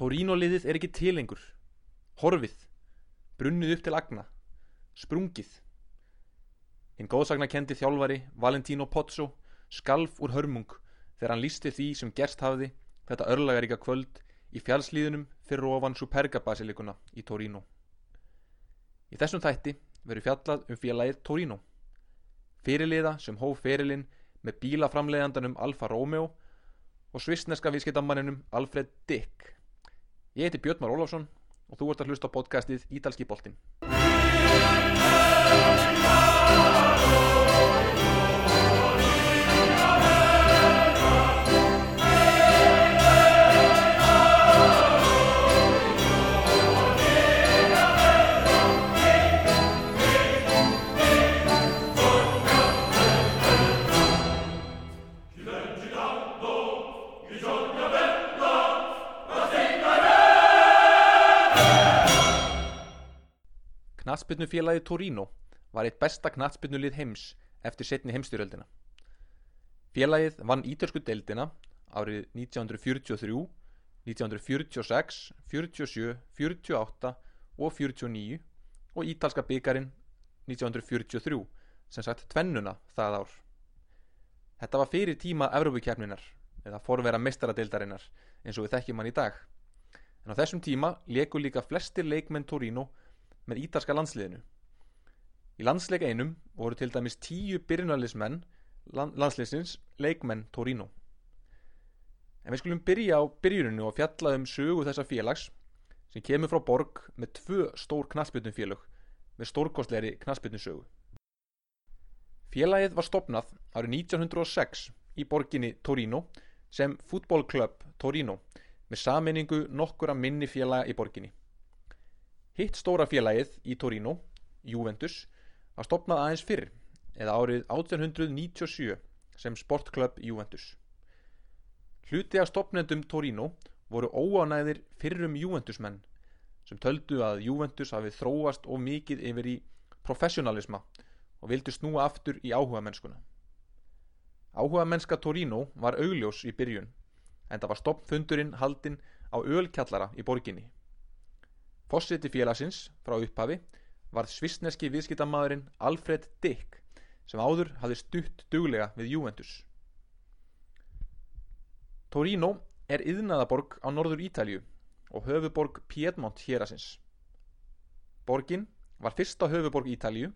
Torino liðið er ekki tilengur. Horfið. Brunnið upp til agna. Sprungið. Hinn góðsagna kendi þjálfari Valentino Pozzo skalf úr hörmung þegar hann lísti því sem gerst hafði þetta örlagaríka kvöld í fjallslíðunum fyrir ofan Superga-basilikuna í Torino. Í þessum þætti verður fjallað um félagið Torino. Fyrirliða sem hóf ferilinn með bílaframleiðandanum Alfa Romeo og svissneska vískitamanninum Alfred Dick. Ég heiti Björn Már Ólafsson og þú ert að hlusta á podcastið Ítalski boltinn. Knatsbyrnufélagið Torino var eitt besta knatsbyrnulið heims eftir setni heimstyrjöldina. Félagið vann ítörsku deildina árið 1943, 1946, 47, 48 og 49 og ítalska byggarinn 1943 sem sagt tvennuna það ár. Þetta var fyrir tíma Evrópukjafninar eða forvera mestaradeildarinnar eins og við þekkjum hann í dag. En á þessum tíma leku líka flestir leikmenn Torino með ítalska landsliðinu. Í landsleika einum voru til dæmis tíu byrjunarlismenn landsliðsins leikmenn Torino. En við skulum byrja á byrjuninu og fjalla um sögu þessa félags sem kemur frá borg með tvö stór knatsbytnufélög með stórkostleiri knatsbytnusögu. Félagið var stopnað árið 1906 í borginni Torino sem fútbólklöpp Torino með saminningu nokkura minni félaga í borginni. Hitt stóra félagið í Torino, Juventus, var stopnað aðeins fyrr eða árið 1897 sem sportklubb Juventus. Hluti af stopnendum Torino voru óánæðir fyrrum Juventusmenn sem töldu að Juventus hafi þróast of mikið yfir í professionalisma og vildu snúa aftur í áhuga mennskuna. Áhuga mennska Torino var augljós í byrjun en það var stoppfundurinn haldinn á ölkjallara í borginni. Fossiti félagsins frá upphafi var svissneski viðskiptamadurinn Alfred Dick sem áður hafði stutt duglega við Juventus. Torino er yðnaðaborg á norður Ítalju og höfuborg Piedmont hérasins. Borgin var fyrsta höfuborg Ítalju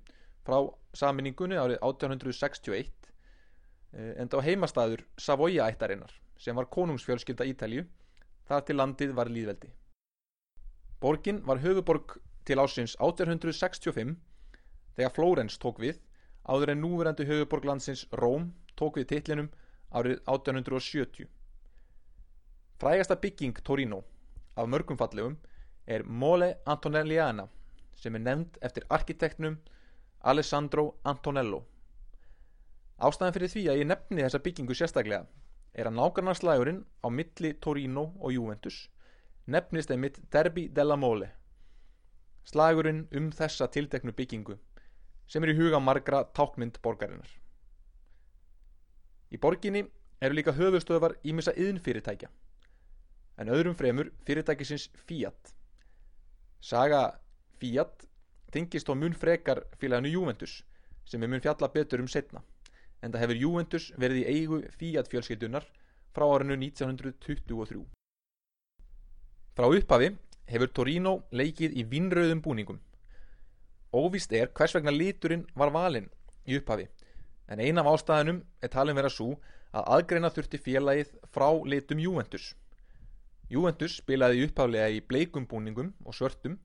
frá saminningunni árið 1861 en var heimastæður Savoia ættarinnar sem var konungsfjölskylda Ítalju þar til landið var líðveldi. Borgin var höfuborg til ásins 1865 þegar Flórens tók við áður en núverandi höfuborg landsins Róm tók við titlinum árið 1870. Frægasta bygging Torino af mörgum fallegum er Mole Antonelliana sem er nefnd eftir arkitektnum Alessandro Antonello. Ástæðan fyrir því að ég nefni þessa byggingu sérstaklega er að nákvæmnarslægurinn á milli Torino og Juventus nefnist einmitt Derby della Mole. Slagurinn um þessa tilteknu byggingu sem er í huga margra tákmynd borgarinnar Í borginni eru líka höfustöðvar ímissa yðnfyrirtækja en öðrum fremur fyrirtækisins Fiat. Saga Fiat tengist á mun frekar félaginu Juventus sem er mun fjalla betur um setna en það hefur Juventus verið í eigu Fiat fjölskyldunar frá árinu 1923 Frá upphafi hefur Torino leikið í vinnröðum búningum. Óvist er hvers vegna liturinn var valinn í upphafi, en ein af ástæðanum er talin vera svo að aðgreina þurfti félagið frá litum Juventus. Juventus spilaði upphaflega í bleikum búningum og svörtum,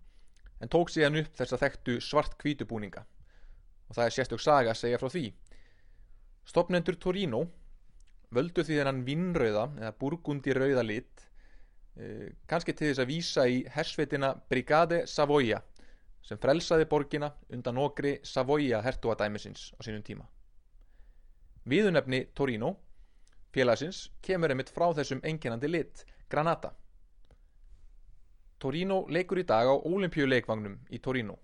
en tók síðan upp þess að þekktu svart-kvítu búninga. Og það er sérstök saga að segja frá því. Stopnendur Torino völdu því þennan vinnröða eða burgundi rauða lit Eh, kannski til þess að vísa í hersveitina Brigade Savoia sem frelsaði borgina undan okri Savoia hertuadæmisins á sínum tíma. Viðunefni Torino, félagsins, kemur einmitt frá þessum enginandi lit, Granata. Torino leikur í dag á olimpíuleikvagnum í Torino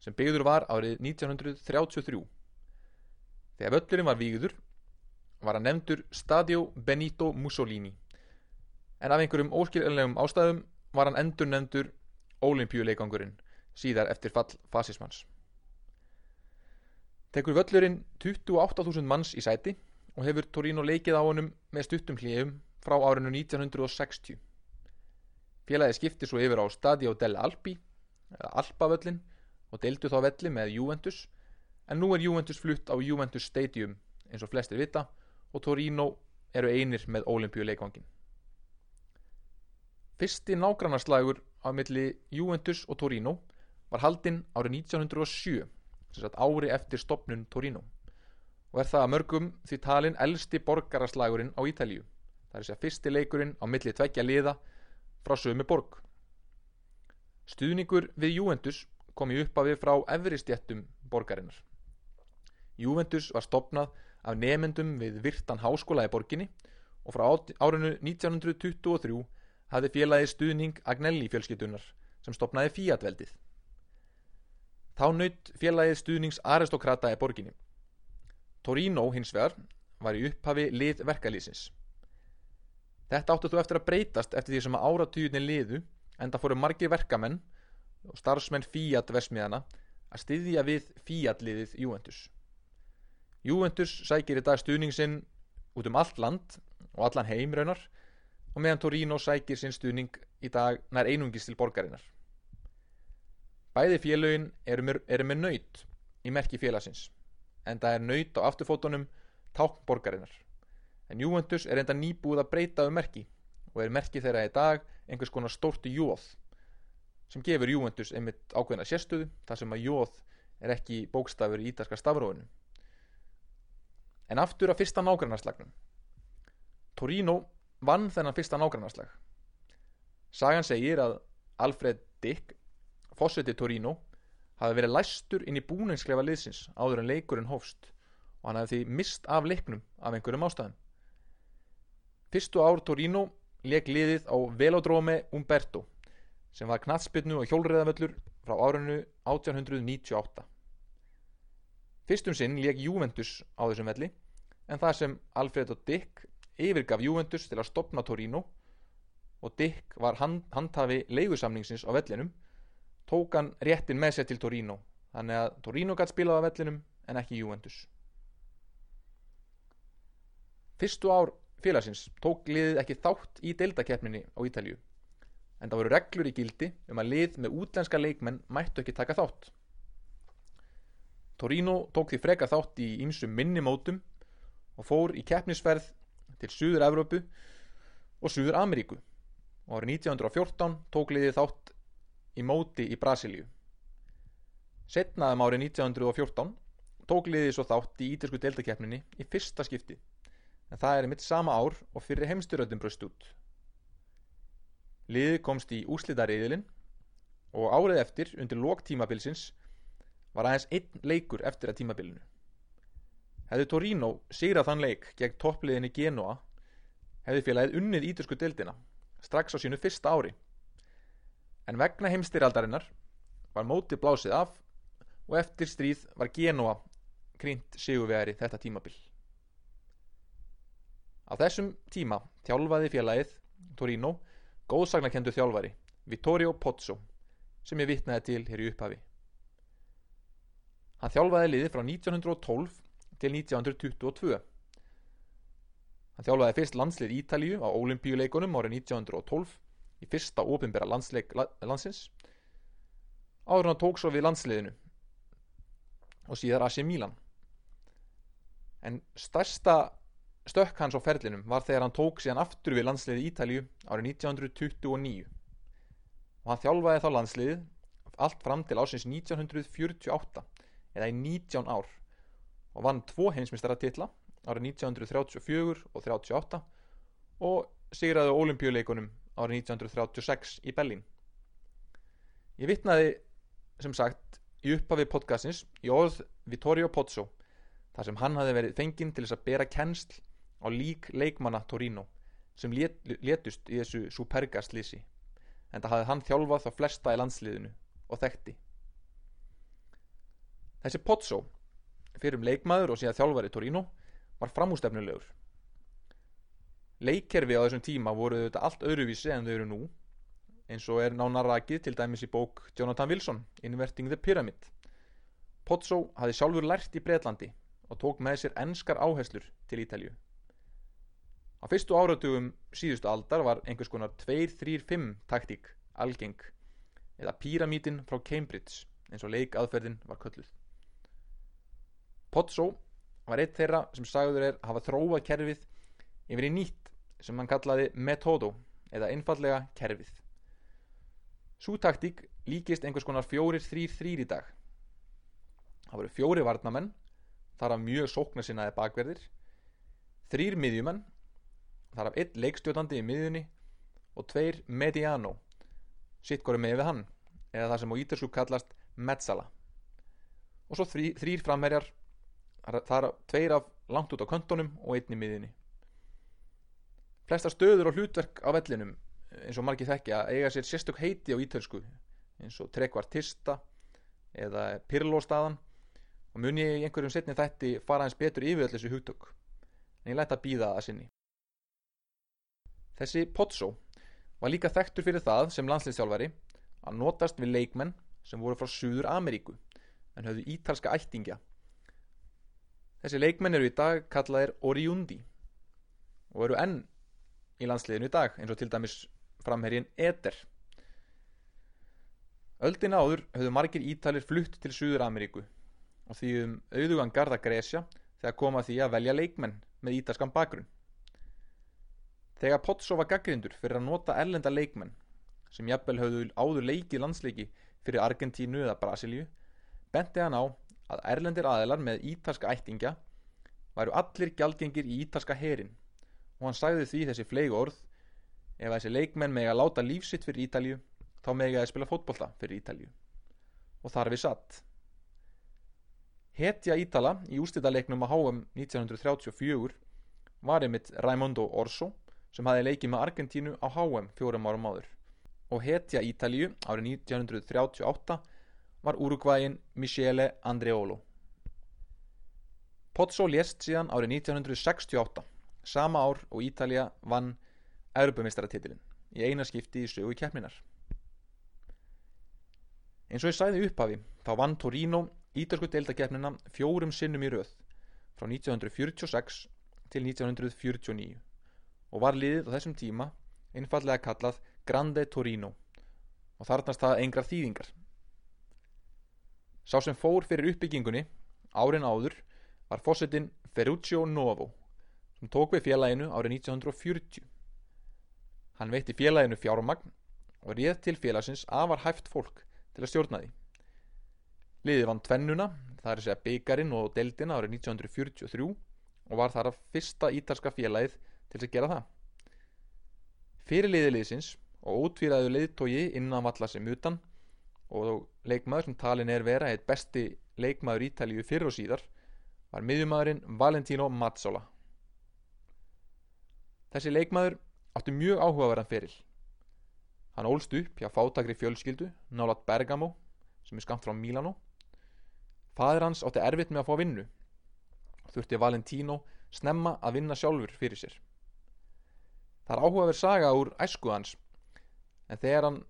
sem byggður var árið 1933. Þegar völlurinn var víður var hann nefndur Stadio Benito Mussolini en af einhverjum óskiljanlegum ástæðum var hann endur nefndur olimpíuleikangurinn síðar eftir fall fasismans. Tekur völlurinn 28.000 manns í sæti og hefur Torino leikið á honum með stuttum hlýjum frá árinu 1960. Félagið skipti svo yfir á Stadio del Alpi, eða Alpavöllin, og deildu þá velli með Juventus, en nú er Juventus flutt á Juventus Stadium eins og flestir vita og Torino eru einir með olimpíuleikvangin. Fyrsti nágrannarslagur á milli Juventus og Torino var haldinn árið 1907, sem sagt ári eftir stopnun Torino og er það að mörgum því talin elsti borgaraslagurinn á Ítalíu. Það er þess að fyrsti leikurinn á milli tveggja liða frá sömu borg. Stuðningur við Juventus kom í upphafi frá efristjættum borgarinnar. Juventus var stopnað af nemyndum við virtan háskóla í borginni og frá árinu 1923 hafði félagi stuðning Agnelli fjölskytunar sem stopnaði Fiat-veldið. Þá naut félagið stuðnings aristokrata í borginni. Torino hins vegar var í upphafi lið verkalýsins. Þetta áttu þú eftir að breytast eftir því sem að áratugin liðu en það fóru margir verkamenn og starfsmenn Fiat versmiðana að styðja við Fiat liðið Juventus. Juventus sækir í dag stuðning sinn út um allt land og allan heim raunar og meðan Torino sækir sinn stuðning í dag nær einungis til borgarinnar. Bæði félögin eru með, eru með nöyt í merki félagsins en það er nöyt á afturfótunum tákn borgarinnar. En Juventus er enda nýbúið að breyta um merki og er merki þeirra í dag einhvers konar stórtu jóð sem gefur Juventus einmitt ákveðna sérstöðu þar sem að jóð er ekki bókstafur í ítarska stafróinu. En aftur að fyrsta nágrannarslagnum. Torino vann þennan fyrsta nágrannarslag. Sagan segir að Alfred Dick, fósiti Torino, hafi verið læstur inn í búningsklefa liðsins áður en leikurinn hófst og hann hafi því mist af leiknum af einhverjum ástæðum. Fyrstu ár Torino leik liðið á Velodrome Umberto sem var knatsbytnu og hjólreðavöllur frá árinu 1898. Fyrstum sinn leik Juventus á þessum velli en það sem Alfredo Dick yfirgaf Juventus til að stopna Torino og Dick var hand, handhafi leigusamningsins á vellinum tók hann réttin með sér til Torino þannig að Torino gætt spilað á vellinum en ekki Juventus. Fyrstu ár félagsins tók liðið ekki þátt í deildakeppninni á Ítalju en það voru reglur í gildi um að lið með útlenska leikmenn mættu ekki taka þátt. Torino tók því freka þátt í ýmsum minni mótum og fór í keppnisferð til Suður Evrópu og Suður Ameríku og árið 1914 tók liðið þátt í móti í Brasilíu. Setnaðum árið 1914 tók liðið svo þátt í ítilsku deildakeppninni í fyrsta skipti en það er mitt sama ár og fyrir heimstyröldum bröst út. Liðið komst í úslitariðilinn og árið eftir undir lók tímabilsins var aðeins einn leikur eftir að tímabilinu. Hefði Torino sigrað þann leik gegn toppliðinni Genoa hefði félagið unnið ítursku deildina strax á sínu fyrsta ári. En vegna heimstyraldarinnar var móti blásið af og eftir stríð var Genoa krynt sigurvegari þetta tímabil. Á þessum tíma þjálfaði félagið Torino góðsagnakendu þjálfari Vittorio Pozzo sem ég vitnaði til hér í upphafi. Hann þjálfaði liði frá 1912 til 1922. Hann þjálfaði fyrst landslið Ítalíu á olimpíuleikunum árið 1912 í fyrsta ofinbæra landsleik landsins áður hann tók svo við landsliðinu og síðar AC Milan. En stærsta stökk hans á ferlinum var þegar hann tók síðan aftur við landsliði Ítalíu árið 1929 og hann þjálfaði þá landsliði allt fram til ásins 1948 eða í 19 ár og vann tvo heimsmyndstaratitla árið 1934 og 38 og sigraði olimpíuleikunum árið 1936 í Berlín. Ég vittnaði sem sagt í upphafi podcastins í orð Vittorio Pozzo þar sem hann hafi verið fenginn til þess að bera kennsl á lík leikmanna Torino sem lét, létust í þessu Superga-slísi en það hafði hann þjálfað þá flesta í landsliðinu og þekkti. Þessi Pozzo, fyrir um leikmaður og síðan þjálfari Torino, var framústefnulegur. Leikkerfi á þessum tíma voru þetta allt öðruvísi en þau eru nú. eins og er nánar rakið til dæmis í bók Jonathan Wilson, Inverting the Pyramid. Pozzo hafði sjálfur lært í Breitlandi og tók með sér enskar áherslur til Ítalju. Á fyrstu áratugum síðustu aldar var einhvers konar 2-3-5 taktík algeng eða píramítin frá Cambridge eins og leikaðferðin var kölluð. Pozzo var eitt þeirra sem sagður er hafa þróað kerfið yfir í nýtt sem hann kallaði metodo eða einfallega kerfið. Sú taktík líkist einhvers konar fjórir þrýr þrýr í dag. Það voru fjóri varnamenn, þar af mjög sóknarsinnaði bakverðir, þrýr miðjumenn, þar af einn leikstjótandi í miðjunni og tveir mediano, sitt góri með við hann, eða það sem á ítersku kallast mezzala. Og svo þrý, þrýr framherjar, þar af tveir af langt út á köntunum og einn í miðjunni. Flesta stöður og hlutverk á vellinum eins og margir þekkja eiga sér sérstök heiti á ítölsku eins og trekvartista eða pirlóstaðan og mun ég einhverjum setni þætti fara eins betur yfir allir þessu hugtök en ég læta að býða að sinni. Þessi Pozzo var líka þekktur fyrir það sem landsliðstjálfari að notast við leikmenn sem voru frá Suður Ameríku en höfðu ítalska ættingja. Þessi leikmenn eru í dag kallaðir Oriundi og eru enn í landsliðinu í dag eins og til dæmis framherjin Eder. Öldin áður höfðu margir ítalir flutt til Suður Ameríku og því um auðugan garda Gresja þegar koma því að velja leikmenn með ítalskan bakgrunn. Þegar Pozzo var gaggrindur fyrir að nota erlenda leikmenn sem jafnvel höfðu áður leikið landsleiki fyrir Argentínu eða Brasilíu benti hann á að erlendir aðilar með ítalska ættingja væru allir gjaldgengir í ítalska herin. Og hann sagði því þessi fleig orð ef þessi leikmenn megi að láta lífsitt fyrir Ítalju þá megi að spila fótbolta fyrir Ítalju og þar við satt Hetja Ítala í ústættaleiknum að HM 1934 var einmitt Raimondo Orso sem hafi leikið með Argentínu á HM fjórum árum áður. Og hetja Ítalju árið 1938 var úrugvægin Michele Andreolo Pozzo lést síðan árið 1968 sama ár og Ítalja vann Europamistratitilinn í eina skipti í sögu keppninar. Eins og ég sæði upphafi þá vann Torino ítalsku deildakeppnina fjórum sinnum í röð frá 1946 til 1949 og var liðið á þessum tíma einfallega kallað Grande Torino og þarnast það engrar þýðingar. Sá sem fór fyrir uppbyggingunni árin áður var fósittin Ferruccio Novo sem tók við félaginu árið 1940. Hann veitti félaginu fjármagn og réð til félagsins afar hæft fólk til að stjórna því. Liðið vann tvennuna, það er að segja byggarinn og deldina árið 1943 og var þar að fyrsta ítalska félagið til að gera það. Fyrir liðiliðsins og útvíraðu liðtógi innan valla sem utan og leikmaður sem talin er vera eitt besti leikmaður Ítalíu fyrir og síðar var miðjumæðurinn Valentino Mazzola. Þessi leikmaður átti mjög áhugaverðan feril. Hann ólst upp hjá fátakri fjölskyldu, nálat Bergamo, sem er skamt frá Milano. Fadir hans átti erfitt með að fá vinnu. Þurfti Valentino snemma að vinna sjálfur fyrir sér. Það er áhugaverð saga úr æsku hans, en þegar hann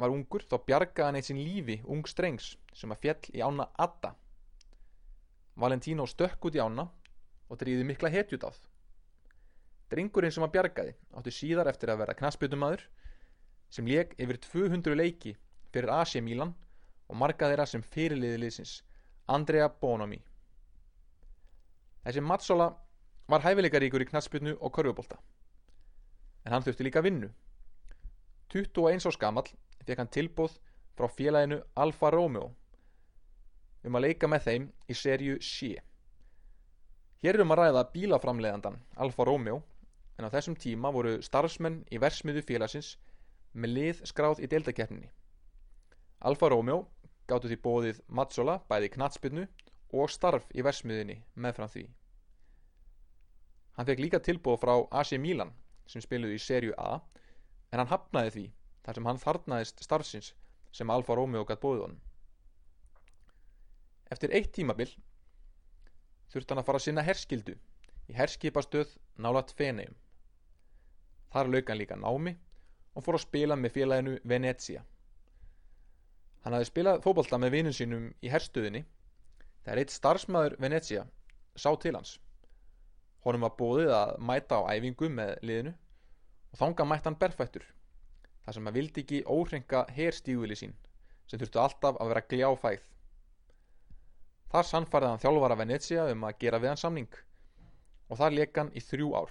var ungur þá bjargaði hann eitt sín lífi ung strengs sem að fjell í ána Adda. Valentino stökk út í ána og drýði mikla hetjut áð. Drengurinn sem að bjargaði átti síðar eftir að vera knaspjutumadur sem leik yfir 200 leiki fyrir AC Milan og marga þeirra sem fyrirliði liðsins Andrea Bonomi. Þessi Matsola var hæfileikaríkur í knaspjutnu og körfubólta en hann þurfti líka vinnu. 21 árs gamall fekk hann tilbúð frá félaginu Alfa Romeo um að leika með þeim í serju C. Hér erum að ræða bílaframleðandan Alfa Romeo en á þessum tíma voru starfsmenn í versmiðu félagsins með lið skráð í deildakeppninni. Alfa Romeo gáttu því bóðið Mazzola bæði knatsbyrnu og starf í versmiðinni meðfram því. Hann fekk líka tilbúð frá AC Milan sem spiluði í serju A en hann hafnaði því þar sem hann þarnaðist starfsins sem Alfa Romeo gætt bóðið honum. Eftir eitt tímabil þurfti hann að fara að sinna herskildu í herskipastöð nálat Feneum. Þar lauk hann líka námi og fór að spila með félaginu Venezia. Hann hafði spilað fótbolta með vinun sínum í herstuðinni þegar eitt starfsmæður Venezia sá til hans. Honum var bóðið að mæta á æfingu með liðinu og þánga mætti hann berfættur þar sem hann vildi ekki óhrenga herstíguli sín sem þurftu alltaf að vera gljáfæð. Þar sannfærið hann þjálfara Venezia um að gera við hann samning og þar leik hann í þrjú ár.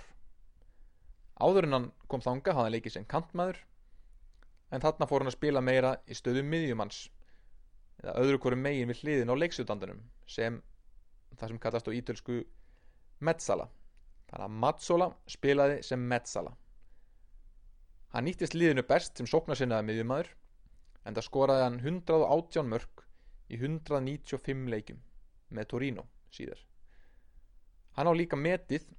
Áður en hann kom þanga hafði hann leikið sem kantmaður en þarna fór hann að spila meira í stöðu miðjumanns eða öðru hverju megin við hliðin á leiksutandunum sem það sem kallast á ítölsku Metsala. Þannig að Matsola spilaði sem Metsala. Hann nýttist liðinu best sem sóknarsinnaði miðjumæður en það skoraði hann 118 mörg í 195 leikum með Torino síðar. Hann á líka metið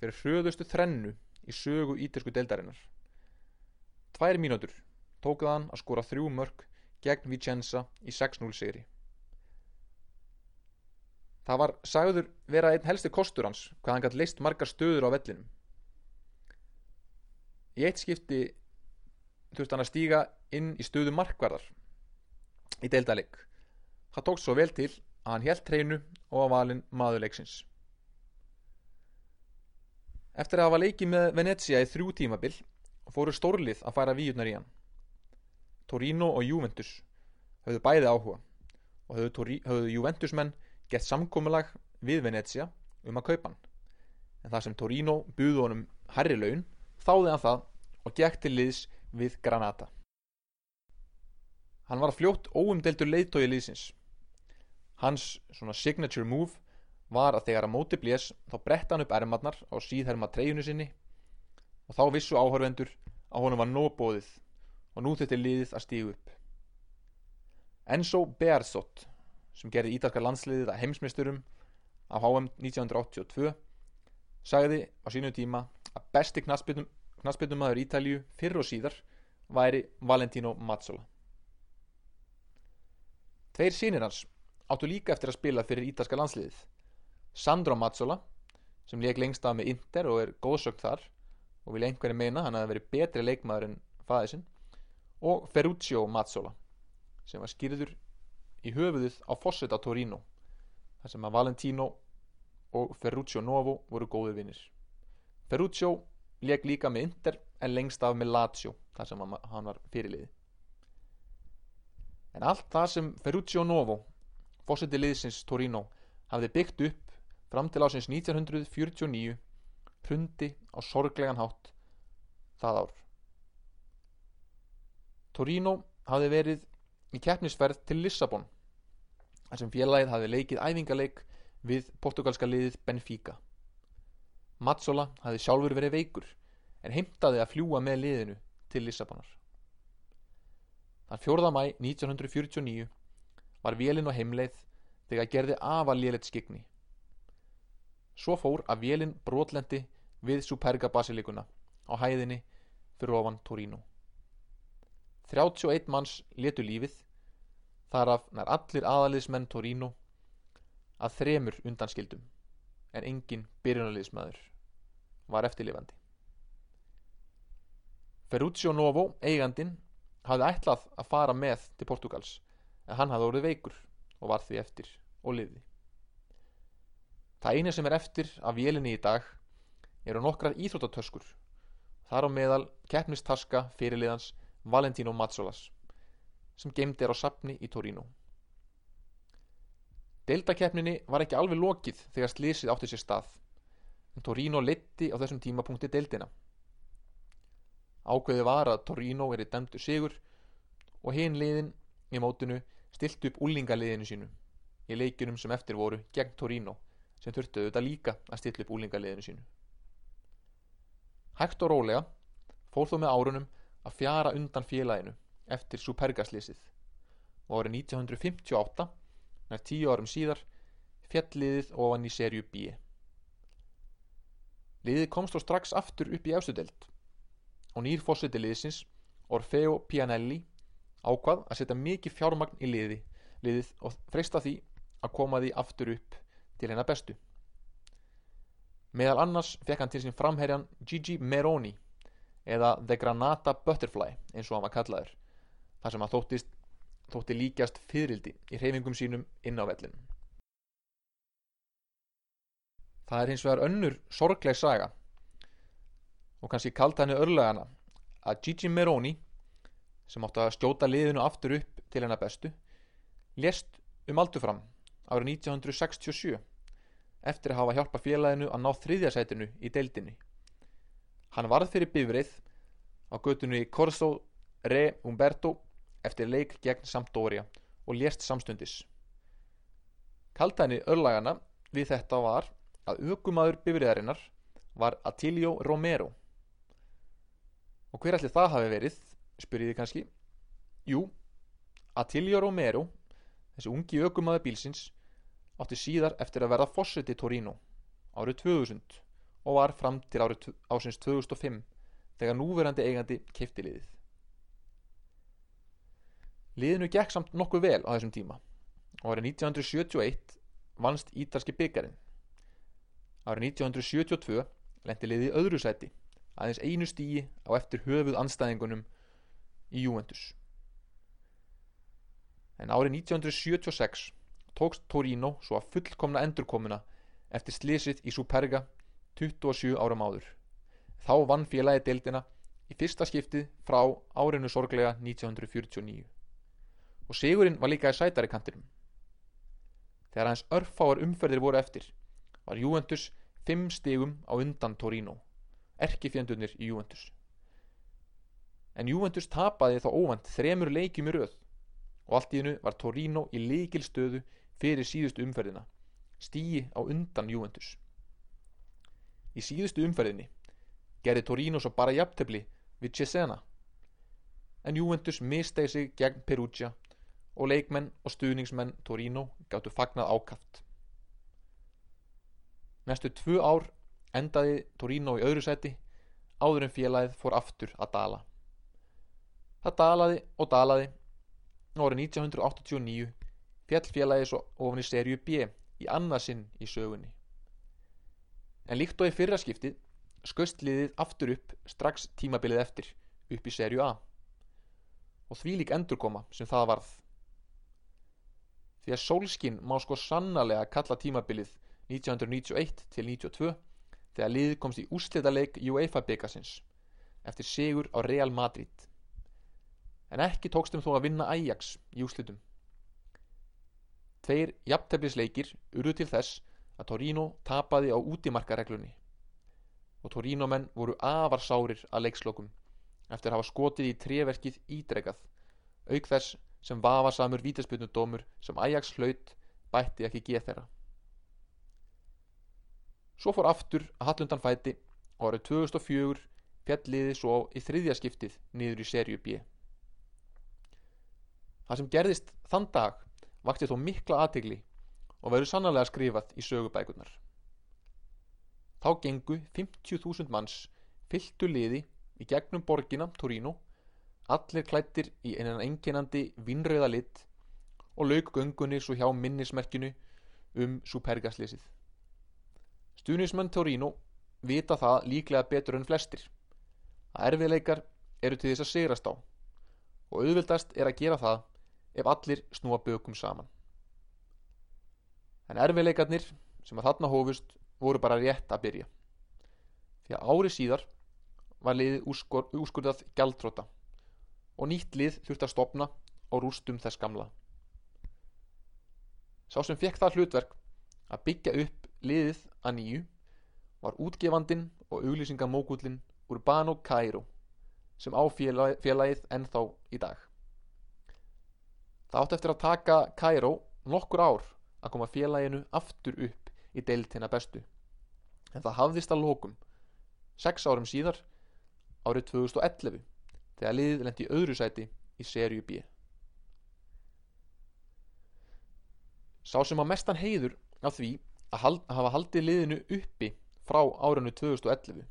fyrir hröðustu þrennu í sögu ítersku deildarinnar. Tvær mínútur tók það hann að skora þrjú mörg gegn Vicenza í 6-0 sigri. Það var sagður vera einn helsti kostur hans hvað hann gætt leist margar stöður á vellinum. Í eitt skipti þurfti hann að stíga inn í stöðu markvarðar í deildaleg. Það tók svo vel til að hann helt treinu og var valinn maðurleiksins. Eftir að hafa leikið með Venezia í þrjú tímabil fóru stórlið að færa víurnar í hann. Torino og Juventus höfðu bæði áhuga og höfðu, höfðu Juventusmenn gett samkómulag við Venezia um að kaupa hann. En það sem Torino buði honum herri laun þáði hann það og gekk til liðs við Granata. Hann var fljótt óumdeltur leiðtói liðsins. Hans svona signature move var að þegar að móti blés þá bretta hann upp ermarnar á síðherma treyjunu sinni og þá vissu áhörvendur að honum var nóbóðið og nú þetta liðið að stígu upp. Enzo Bearzot sem gerði ítalska landsliðið að heimsmeisturum á HM 1982 sagði á sínu tíma að besti knaspinumæður Ítalju fyrr og síðar væri Valentino Mazzola. Tveir sínir hans áttu líka eftir að spila fyrir ítalska landsliðið Sandro Mazzola sem leik lengst af með Inter og er góðsökt þar og vil einhverju meina hann að veri betri leikmaður en fæði sinn og Ferruccio Mazzola sem var skýrður í höfuðuð á Fossetta Torino þar sem að Valentino og Ferruccio Novo voru góði vinnir Ferruccio leik líka með Inter en lengst af með Lazio þar sem hann var fyrirliði en allt það sem Ferruccio Novo Fossetti liðsins Torino hafði byggt upp fram til ásins 1949 prundi á sorglegan hátt það ár. Torino hafði verið í keppnisferð til Lissabon þar sem félagið hafði leikið æfingaleik við portugalska liðið Benfica. Mazzola hafði sjálfur verið veikur en heimtaði að fljúa með liðinu til Lissabonar. Þann 4. mæ 1949 var vélinn á heimleið þegar gerði afalélett skikni Svo fór að vélinn brotlendi við Superga basilikuna á hæðinni fyrir ofan Torino. 31 manns letu lífið, þar af nær allir aðaliðsmenn Torino að þremur undanskildum, en engin byrjunaliðsmaður var eftirlifandi. Ferruccio Novo, eigandin, hafði ætlað að fara með til Portugals, en hann hafði orðið veikur og var því eftir og liði. Það eini sem er eftir af vélinni í dag eru nokkrar íþróttatöskur. Þar á meðal keppnistaska fyrirliðans Valentino Mazzolas sem gemd er á sapni í Torino. Deltakeppninni var ekki alveg lokið þegar slísið átti sér stað en Torino leti á þessum tímapunkti deildina. Ákveði var að Torino er í dæmdu sigur og hinn liðin í mótinu stilt upp úlingaliðinu sínu í leikinum sem eftir voru gegn Torino sem þurftu auðvitað líka að stilla upp úlingaliðinu sínu. Hægt og rólega fór þó með árunum að fjara undan félaginu eftir Supergaslýsið og árið 1958, nær tíu árum síðar, fjalliðið ofan í serju B. Liðið komst þó strax aftur upp í efstudeld og nýr fósiti liðsins, Orfeo Pianelli, ákvað að setja mikið fjármagn í liði, liðið og freysta því að koma því aftur upp til hennar bestu. Meðal annars fekk hann til sín framherjan Gigi Meroni eða The Granata Butterfly eins og hann var kallaður þar sem hann þóttist, þótti líkjast fyririldi í hreyfingum sínum inn á vellin Það er hins vegar önnur sorgleg saga og kannski kalda henni örlegana að Gigi Meroni sem átti að stjóta liðinu aftur upp til hennar bestu lést um aldur fram árið 1967 eftir að hafa hjálpa félaginu að ná þriðjasætinu í deildinni. Hann varð fyrir bifrið á götunni Corso Re Umberto eftir leik gegn Sampdoria og lést samstundis. Kaldæni örlagana við þetta var að aukumadur bifriðarinnar var Attilio Romero. Og hver allir það hafi verið, spyrjiði kannski? Jú, Attilio Romero, þessi ungi aukumadur bílsins, átti síðar eftir að verða fórseti Torino árið 2000 og var fram til árið ásins 2005 þegar núverandi eigandi keipti liðið. Liðinu gekk samt nokkuð vel á þessum tíma og árið 1971 vannst ítalski byggarinn. Árið 1972 lendi liðið öðru sæti aðeins einu stíi á eftir höfuð anstæðingunum í Juventus. En árið 1976 tókst Torino svo að fullkomna endurkomuna eftir slísitt í Superga 27 árum áður. Þá vann félagi deildina í fyrsta skiptið frá árinu sorglega 1949. Og sigurinn var líka í sætari kantinum. Þegar hans örfáar umferðir voru eftir var Juventus 5 stigum á undan Torino, erkifjöndunir í Juventus. En Juventus tapaði þá óvand þremur leikjum í röð og allt í hennu var Torino í leikil stöðu fyrir síðustu umferðina, stíi á undan Juventus. Í síðustu umferðinni gerði Torino svo bara jafntefli við Cesena, en Juventus mistegi sig gegn Perugia og leikmenn og stuðningsmenn Torino gáttu fagnað ákaft. Næstu tvö ár endaði Torino í öðru seti áður en félagið fór aftur að dala. Það dalaði og dalaði og árið 1989 fjall félagið svo ofan í serju B í annarsinn í sögunni. En líkt og í fyrra skiptið skust liðið aftur upp strax tímabilið eftir upp í serju A og því lík endurkoma sem það varð. Því að sólskinn má sko sannarlega kalla tímabilið 1991 til 92 þegar liðið komst í úslitaleik UEFA byggasins eftir sigur á Real Madrid. En ekki tókstum þó að vinna Ajax í úslitum. Tveir jafntefnisleikir urðu til þess að Torino tapaði á útimarkareglunni og Torino menn voru afar sárir að leikslokum eftir að hafa skotið í treverkið ídregað auk þess sem vafasamur vítasputnudómur sem Ajax hlaut bætti ekki geð þeirra. Svo fór aftur að hallundan fæti og árið 2004 fjalliði svo í þriðja skiptið niður í serju B. Það sem gerðist þann dag vakti þó mikla aðtegli og verður sannarlega skrifað í sögubækunar. Þá gengu 50.000 manns fylltu liði í gegnum borgina Torino, allir klættir í einan enginandi vinnröða lit og lauk göngunni svo hjá minnismerkinu um Supergaslesið. Stunismenn Torino vita það líklega betur en flestir að erfiðleikar eru til þess að sigrast á og auðvildast er að gera það ef allir snúa bökum saman. En erfiðleikarnir sem að þarna hófust voru bara rétt að byrja. Því að ári síðar var liðið úrskur, úrskurðað gjaldróta og nýtt lið þurfti að stopna og rústum þess gamla. Sá sem fekk það hlutverk að byggja upp liðið að nýju var útgefandin og auglýsingamókullin Urbano Cairo sem á félagið ennþá í dag. Það átti eftir að taka Cairo nokkur ár að koma félaginu aftur upp í deiltina bestu en það hafðist að lókum sex árum síðar árið 2011 þegar liðið lendi öðru sæti í serju B Sá sem á mestan heiður af því að, hald, hafa haldið liðinu uppi frá árinu 2011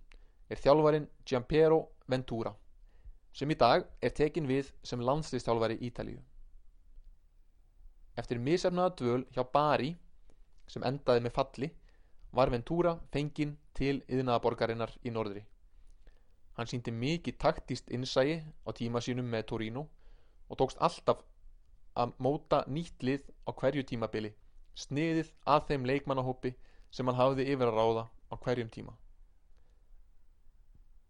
er þjálfarin Giampiero Ventura sem í dag er tekin við sem landslýstjálfari Ítalíu. Eftir misefnaða dvöl hjá Bari sem endaði með falli var Ventura fenginn til yðnaðaborgarinnar í norðri. Hann síndi mikið taktíst innsægi á tíma sínum með Torino og tókst alltaf að móta nýtt lið á hverju tímabili, sniðið að þeim leikmannahópi sem hann hafði yfir að ráða á hverjum tíma.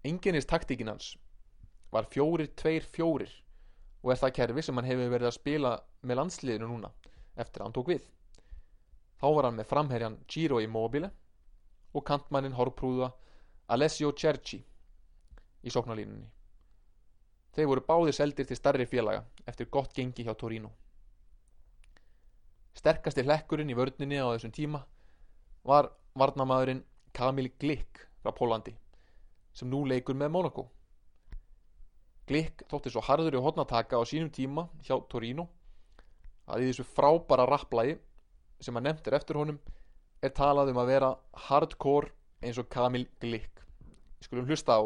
Enginnist taktíkin hans var fjórir, tveir, fjórir og er það kerfi sem hann hefur verið að spila með landsliðinu núna eftir að hann tók við. Þá var hann með framherjan Giro Immobile og kantmannin horprúða Alessio Cerci í sóknarlínunni. Þeir voru báðir seldir til starri félaga eftir gott gengi hjá Torino. Sterkasti hlekkurinn í vörninni á þessum tíma var varnamæðurinn Kamil Glick frá Pólandi sem nú leikur með Monaco. Glick þótti svo harður í hodnataka á sínum tíma hjá Torino að í þessu frábara rapplægi sem að nefndir eftir honum er talað um að vera hardcore eins og Kamil Glick. Skulum hlusta á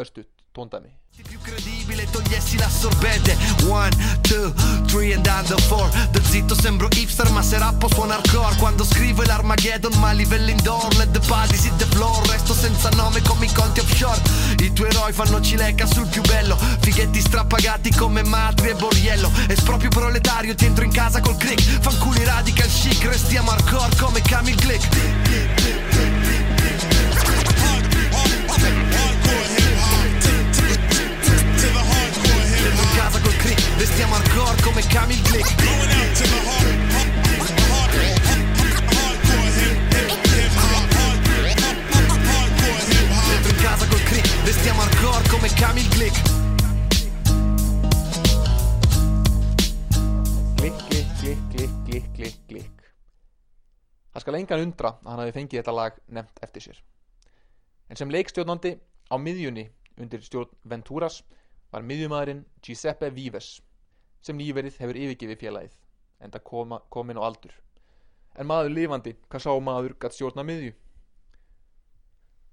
östut tóndæmi. più credibile togliessi l'assorbente One, two, three and under four. Da zitto sembro hipster ma se rappo suona hardcore. Quando scrivo l'Armageddon ma a livello indoor. Let the body hit the floor. Resto senza nome come i conti offshore. I tuoi eroi fanno cileca sul più bello. Fighetti strappagati come matri e borriello. Esproprio proletario ti entro in casa col click. Fanculi radical chic Restiamo hardcore come Camille Glick casa col click Restiamo hardcore come Camille Glick Dentro in casa col click Restiamo hardcore come Camille Glick klikk, klikk, klikk, klikk, klikk, klikk. Það skal engan undra að hann hafi fengið þetta lag nefnt eftir sér. En sem leikstjórnandi á miðjunni undir stjórn Venturas var miðjumæðurinn Giuseppe Vives sem nýverið hefur yfirgefið félagið enda koma, komin á aldur. En maður lifandi, hvað sá maður gætt stjórna miðju?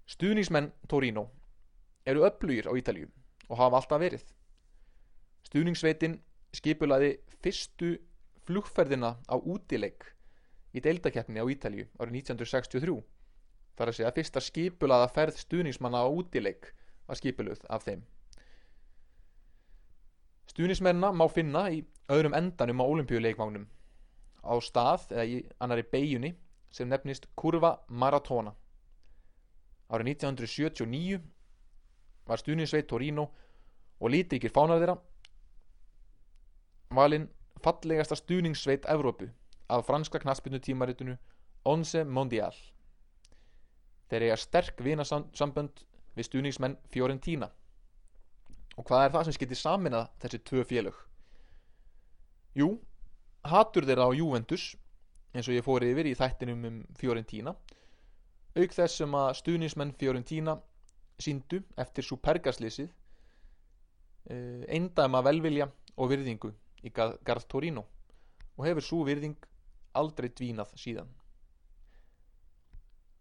Stuðningsmenn Torino eru öflugir á Ítalíu og hafa alltaf verið. Stuðningsveitin skipulaði fyrstu flugferðina á útileik í deildakeppni á Ítalíu árið 1963 þar að segja fyrsta skipulaða ferð stuðningsmanna á útileik var skipuluð af þeim Stuðningsmennina má finna í öðrum endanum á olimpíuleikvagnum á stað eða í annari beigjunni sem nefnist Kurva Maratona. Árið 1979 var stuðningsveit Torino og lítrikir fánar þeirra valinn fallegasta stuðningssveit Evrópu af franska knaspinu tímaritinu Onze Mondial. Þeir eiga sterk vinasambönd við stuðningsmenn Fiorentina og hvað er það sem skiptir saminað þessi tvö félög jú, hatur þeirra á Juventus eins og ég fór yfir í þættinum um Fiorentina auk þess sem að stuðningsmenn Fiorentina síndu eftir Supergaslýsið eindæma velvilja og virðingu í Garð Torino og hefur svo virðing aldrei dvínað síðan.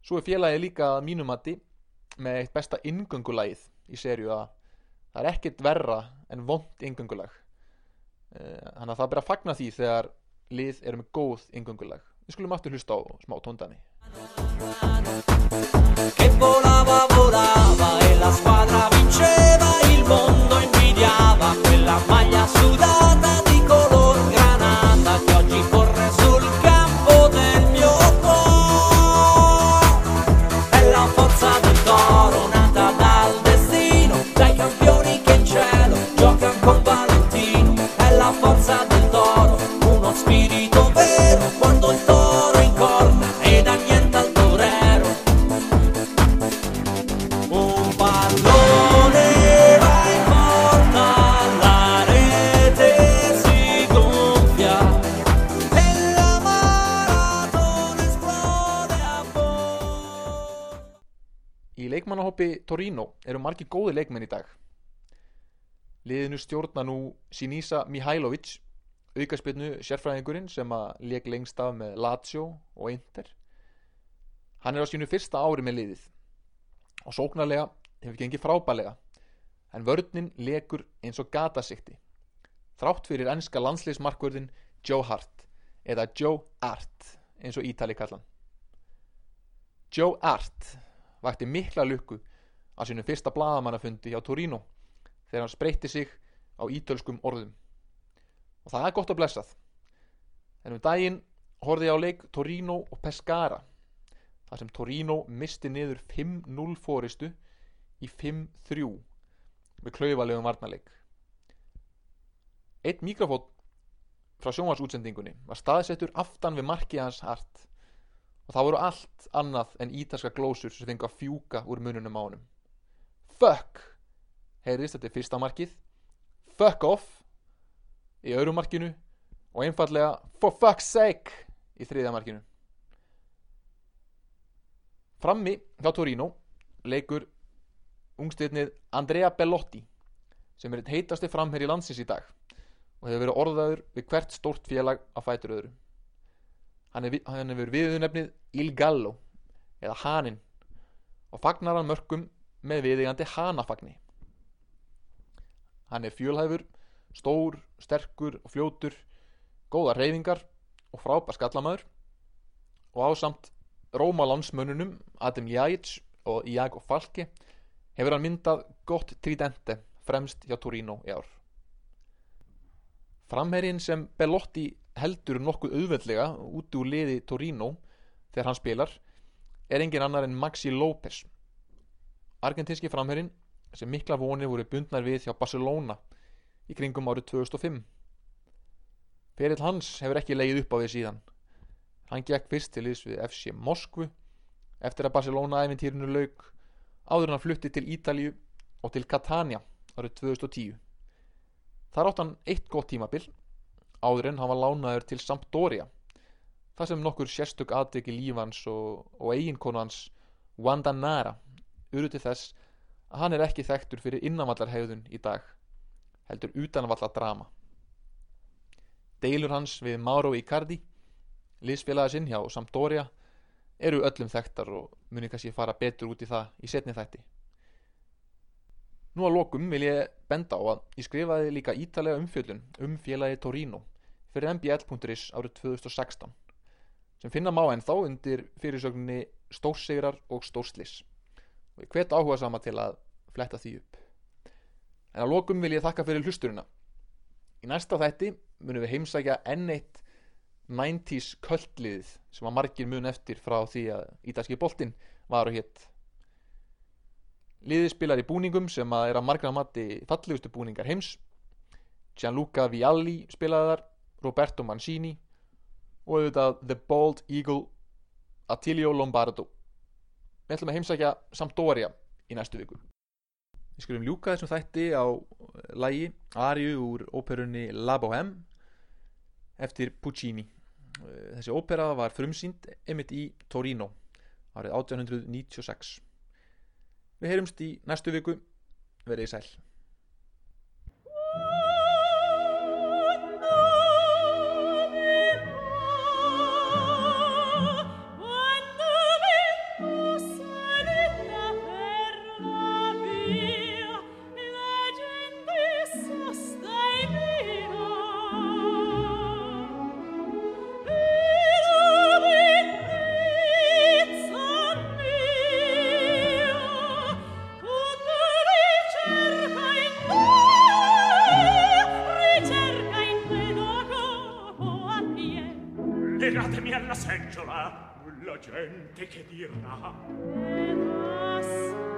Svo er félagið líka mínumatti með eitt besta ingöngulægið í serju að það er ekkert verra en vond ingöngulag. Þannig að það er bara að fagna því þegar lið eru með góð ingöngulag. Við skulum aftur hlusta á smá tóndami. che volava, volava e la squadra vinceva, il mondo invidiava quella maglia sudata Torino eru margir góði leikmenn í dag. Liðinu stjórna nú Sinisa Mihailovic, aukaspilnu sérfræðingurinn sem að leik lengst af með Lazio og Inter. Hann er á sínu fyrsta ári með liðið og sóknarlega hefur gengið frábælega en vörninn lekur eins og gatasikti. Þrátt fyrir enska landsliðsmarkvörðin Joe Hart eða Joe Art eins og Ítali kallan. Joe Art vakti mikla lukku að sínum fyrsta blaðamannafundi hjá Torino þegar hann spreytti sig á ítölskum orðum. Og það er gott að blessað. En um daginn horfði ég á leik Torino og Pescara þar sem Torino misti niður 5-0 fóristu í 5-3 með klaufalegum varnarleik. Eitt mikrofón frá sjónvarsútsendingunni var staðsettur aftan við markið hans hart og það voru allt annað en ítalska glósur sem fengu að fjúka úr mununum á honum Fuck. Heyrðist þetta er fyrsta markið. Fuck off. Í öðru markinu. Og einfallega For fuck's sake í þriðja markinu. Frammi hjá Torino leikur ungstirnið Andrea Bellotti sem er eitt heitasti framherri landsins í dag og hefur verið orðaður við hvert stórt félag á fætur öðru. Hann hefur hefur viðunefnið Il Gallo eða Hanin og fagnar hann mörkum með viðigandi Hanafagni. Hann er fjölhæfur stór, sterkur og fljótur góða reyfingar og frábær skallamæður og ásamt Róma landsmönnunum Adam Jajic og Iago Falki hefur hann myndað gott tridente fremst hjá Torino í ár. Framherrin sem Bellotti heldur nokkuð auðveldlega út úr liði Torino þegar hann spilar er engin annar en Maxi López Argentinski framherrin sem mikla vonir voru bundnar við hjá Barcelona í kringum árið 2005 Ferill hans hefur ekki leið upp á því síðan. Hann gekk fyrst til liðs við FC Moskvu eftir að Barcelona æfintýrinu lauk áður hann flutti til Ítalíu og til Catania árið 2010 Þar átt hann eitt gott tímabil áður en hann var lánaður til Sampdoria þar sem nokkur sérstök aðdegi lífans og, og eiginkonu hans Wanda Nara urðu til þess að hann er ekki þekktur fyrir innanvallarhegðun í dag heldur utanvallar drama Deilur hans við Mauro Icardi liðsfélagi sinn hjá Sampdoria eru öllum þekktar og muni kannski fara betur út í það í setni þætti. Nú að lokum vil ég benda á að ég skrifaði líka ítalega umfjöllun um félagi Torino fyrir mbl.is árið 2016 sem finna má ennþá undir fyrirsögninni Stórsigrar og Stórslis og ég hvet áhuga sama til að fletta því upp. En að lokum vil ég þakka fyrir hlusturina Í næsta þætti munum við heimsækja enn eitt 90s kvöldliðið sem að margir mun eftir frá því að ítalski boltinn var og hétt Liðið spilar í búningum sem að er að margra mati fallegustu búningar heims. Gianluca Vialli spilaði þar Roberto Mancini og auðvitað The Bald Eagle Attilio Lombardo Við ætlum að heimsækja Sampdoria í næstu viku. Við skulum ljúka þessum þætti á lægi Ariu úr óperunni La Bohème eftir Puccini. Þessi ópera var frumsýnd emitt í Torino árið 1896 Við heyrumst í næstu viku. Verið í sæl te che dirà. E basta.